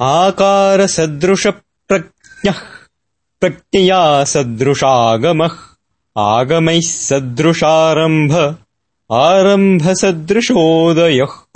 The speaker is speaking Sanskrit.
आकारसदृशप्रज्ञः प्रज्ञया सदृशागमः आगमैः सदृशारम्भ आरम्भसदृशोदयः।